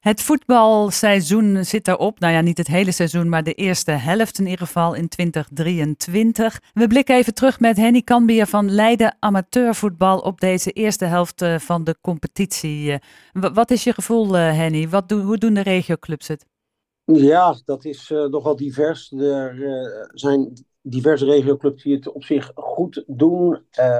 Het voetbalseizoen zit erop. Nou ja, niet het hele seizoen, maar de eerste helft in ieder geval in 2023. We blikken even terug met Henny Kambier van Leiden Amateurvoetbal op deze eerste helft eh, van de competitie. Eh, wat is je gevoel, eh, Henny? Wat doen, hoe doen de regioclubs het? Ja, dat is uh, nogal divers. Er zijn diverse regioclubs die het op zich goed doen.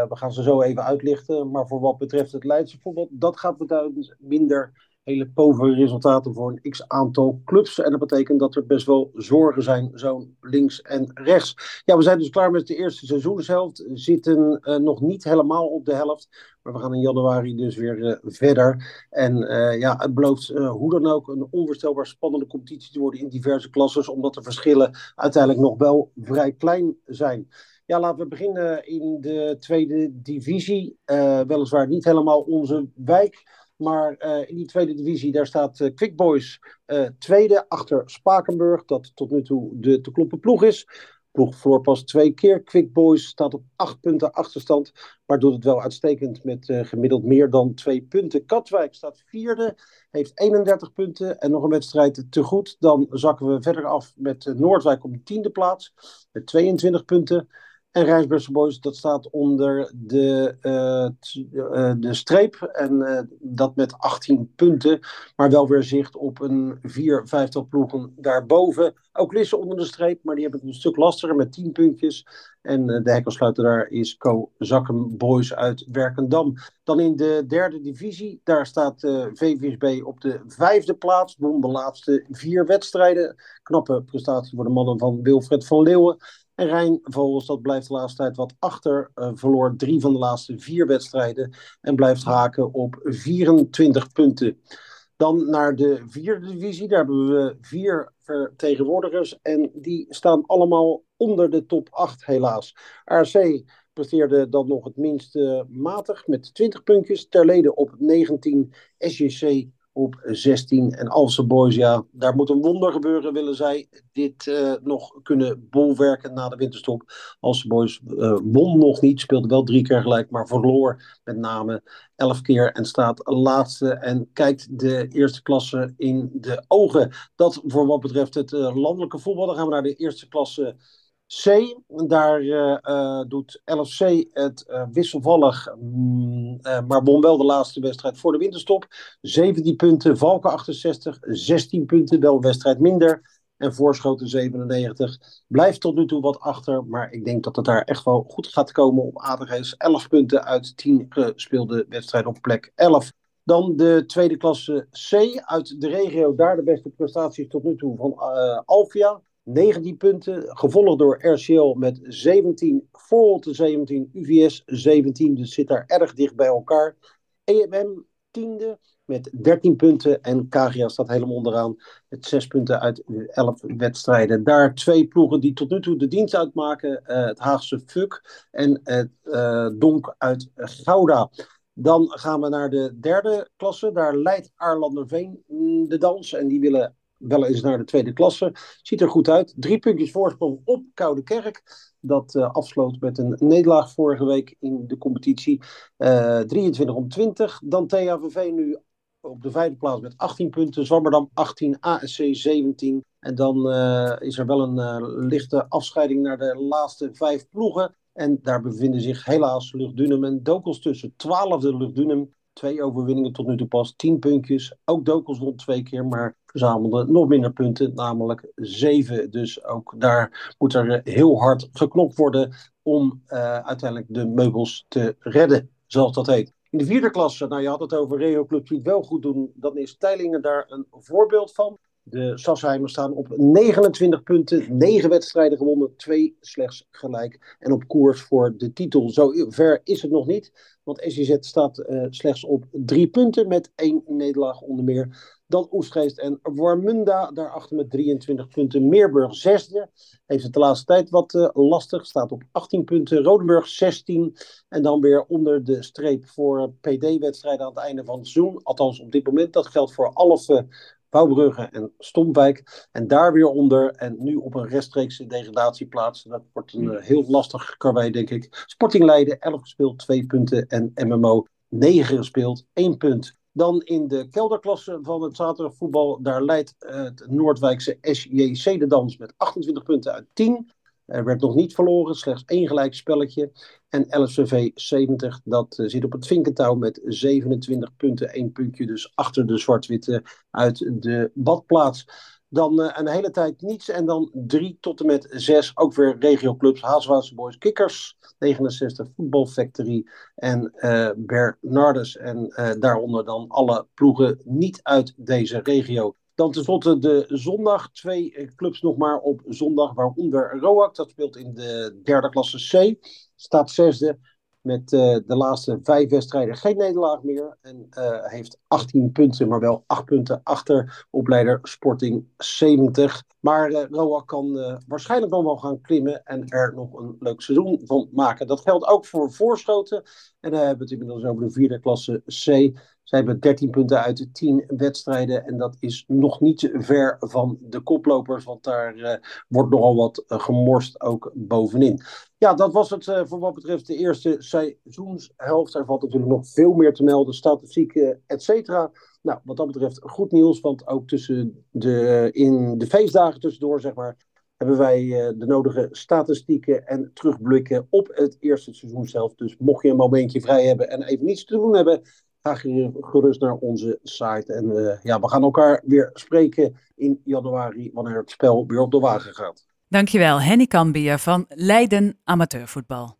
we gaan ze zo even uitlichten. Maar voor wat betreft het Leidse voetbal, dat gaat beduidend minder hele povere resultaten voor een x aantal clubs. En dat betekent dat er best wel zorgen zijn, zo links en rechts. Ja, we zijn dus klaar met de eerste seizoenshelft. Zitten uh, nog niet helemaal op de helft. Maar we gaan in januari dus weer uh, verder. En uh, ja, het belooft hoe dan ook een onvoorstelbaar spannende competitie te worden in diverse klasses. Omdat de verschillen uiteindelijk nog wel vrij klein zijn. Ja, laten we beginnen in de tweede divisie. weliswaar niet helemaal onze wijk. Maar uh, in die tweede divisie, daar staat uh, Quick Boys uh, tweede achter Spakenburg. Dat tot nu toe de te kloppen ploeg is. Ploeg verloor pas twee keer. Quick Boys staat op acht punten achterstand. Maar doet het wel uitstekend met gemiddeld meer dan twee punten. Katwijk staat vierde. Heeft 31 punten en nog een wedstrijd te goed. Dan zakken we verder af met Noordwijk op de tiende plaats. Met 22 punten. En Rijnsburgse Boys, dat staat onder de, uh, de streep. En uh, dat met 18 punten. Maar wel weer zicht op een 4, 50 ploegen daarboven. Ook Lisse onder de streep, maar die hebben het een stuk lastiger met 10 puntjes. En de hekkelsluiter daar is Co Zakken Boys uit Werkendam. Dan in de derde divisie, daar staat VVSB op de vijfde plaats. Won de laatste vier wedstrijden. Knappe prestatie voor de mannen van Wilfred van Leeuwen. En Rijn dat blijft de laatste tijd wat achter. Uh, verloor drie van de laatste vier wedstrijden. En blijft haken op 24 punten. Dan naar de vierde divisie. Daar hebben we vier vertegenwoordigers. En die staan allemaal onder de top 8 helaas. RC presteerde dan nog het minst matig met 20 puntjes. Terlede op 19. SJC op 16. En Alse Boys, ja, daar moet een wonder gebeuren, willen zij dit uh, nog kunnen bolwerken na de winterstop. Alse Boys uh, won nog niet, speelde wel drie keer gelijk, maar verloor met name elf keer en staat laatste en kijkt de eerste klasse in de ogen. Dat voor wat betreft het uh, landelijke voetbal. Dan gaan we naar de eerste klasse C, daar uh, doet LFC het uh, wisselvallig, mm, maar won wel de laatste wedstrijd voor de winterstop. 17 punten, Valken 68, 16 punten, wel een wedstrijd minder. En Voorschoten 97 blijft tot nu toe wat achter, maar ik denk dat het daar echt wel goed gaat komen op ADG's. 11 punten uit 10 gespeelde wedstrijden op plek 11. Dan de tweede klasse C uit de regio, daar de beste prestaties tot nu toe van Alvia. 19 punten, gevolgd door RCL met 17, Volte 17, UVS 17, dus zit daar erg dicht bij elkaar. EMM tiende met 13 punten en KGA staat helemaal onderaan met 6 punten uit 11 wedstrijden. Daar twee ploegen die tot nu toe de dienst uitmaken, uh, het Haagse FUK en het uh, Donk uit Gouda. Dan gaan we naar de derde klasse. Daar leidt Arlanderveen mm, de dans. En die willen wel eens naar de tweede klasse. Ziet er goed uit. Drie puntjes voorsprong op Koude Kerk. Dat uh, afsloot met een nederlaag vorige week in de competitie. Uh, eh, 23 om 20. Dan THVV nu op de vijfde plaats met 18 punten. Zwammerdam 18, ASC 17. En dan uh, is er wel een lichte afscheiding naar de laatste vijf ploegen. En daar bevinden zich helaas Luchtdunum en Dokels tussen. Twaalfde Luchtdunum, twee overwinningen tot nu toe pas, tien puntjes. Ook Dokels won twee keer, maar verzamelde nog minder punten, namelijk zeven. Dus ook daar moet er heel hard geknopt worden om uh, uiteindelijk de meubels te redden, zoals dat heet. In de vierde klasse, nou je had het over Reo Club die het wel goed doen, dan is Teilingen daar een voorbeeld van. De Sassheimers staan op 29 punten, 9 wedstrijden gewonnen, 2 slechts gelijk. En op koers voor de titel. Zo ver is het nog niet, want SJZ staat uh, slechts op 3 punten met 1 nederlaag onder meer. Dan Oestgeest en Warmunda daarachter met 23 punten. Meerburg zesde. Heeft het de laatste tijd wat uh, lastig. Staat op 18 punten. Rodenburg 16. En dan weer onder de streep voor PD-wedstrijden aan het einde van het seizoen. Althans op dit moment. Dat geldt voor alle Bouwbrugge en Stompwijk. En daar weer onder. En nu op een rechtstreekse degradatieplaats. Dat wordt een uh, heel lastig karwei, denk ik. Sporting Leiden, 11 gespeeld, 2 punten. En MMO, 9 gespeeld, 1 punt. Dan in de kelderklasse van het zaterdagvoetbal, daar leidt het Noordwijkse SJC de Dans met 28 punten uit 10. Er werd nog niet verloren, slechts één gelijk spelletje. En LSVV 70, dat eh, zit op het vinkentouw met 27 punten, één puntje dus achter de zwart-witte uit de badplaats. Dan uh, een hele tijd niets. En dan drie tot en met zes. Ook weer regioclubs. Haaswaartse Boys Kikkers. 69 Voetbal Factory. En uh, Bernardus. En daaronder dan alle ploegen niet uit deze regio. Dan tenslotte de zondag. Twee clubs nog maar op zondag. Waaronder Roak. Dat speelt in de derde klasse C. Staat zesde met uh, de laatste vijf wedstrijden geen nederlaag meer. En uh, heeft 18 punten, maar wel 8 punten achter opleider Sporting 70. Maar uh, Roa kan waarschijnlijk nog wel gaan klimmen en er nog een leuk seizoen van maken. Dat geldt ook voor Voorschoten. En dan hebben we het inmiddels over de vierde klasse C. Zij hebben 13 punten uit de 10 wedstrijden. En dat is nog niet ver van de koplopers. Want daar uh, wordt nogal wat uh, gemorst ook bovenin. Ja, dat was het uh, voor wat betreft de eerste seizoenshelft. Er valt natuurlijk nog veel meer te melden. Statistiek, et cetera. Nou, wat dat betreft goed nieuws. Want ook tussen de, in de feestdagen tussendoor, zeg maar hebben wij de nodige statistieken en terugblikken op het eerste seizoenshelft. Dus mocht je een momentje vrij hebben en even niets te doen hebben, ga gerust naar onze site. En uh, ja, we gaan elkaar weer spreken in januari, wanneer het spel weer op de wagen gaat. Dankjewel, Henny Kambier van Leiden Amateurvoetbal.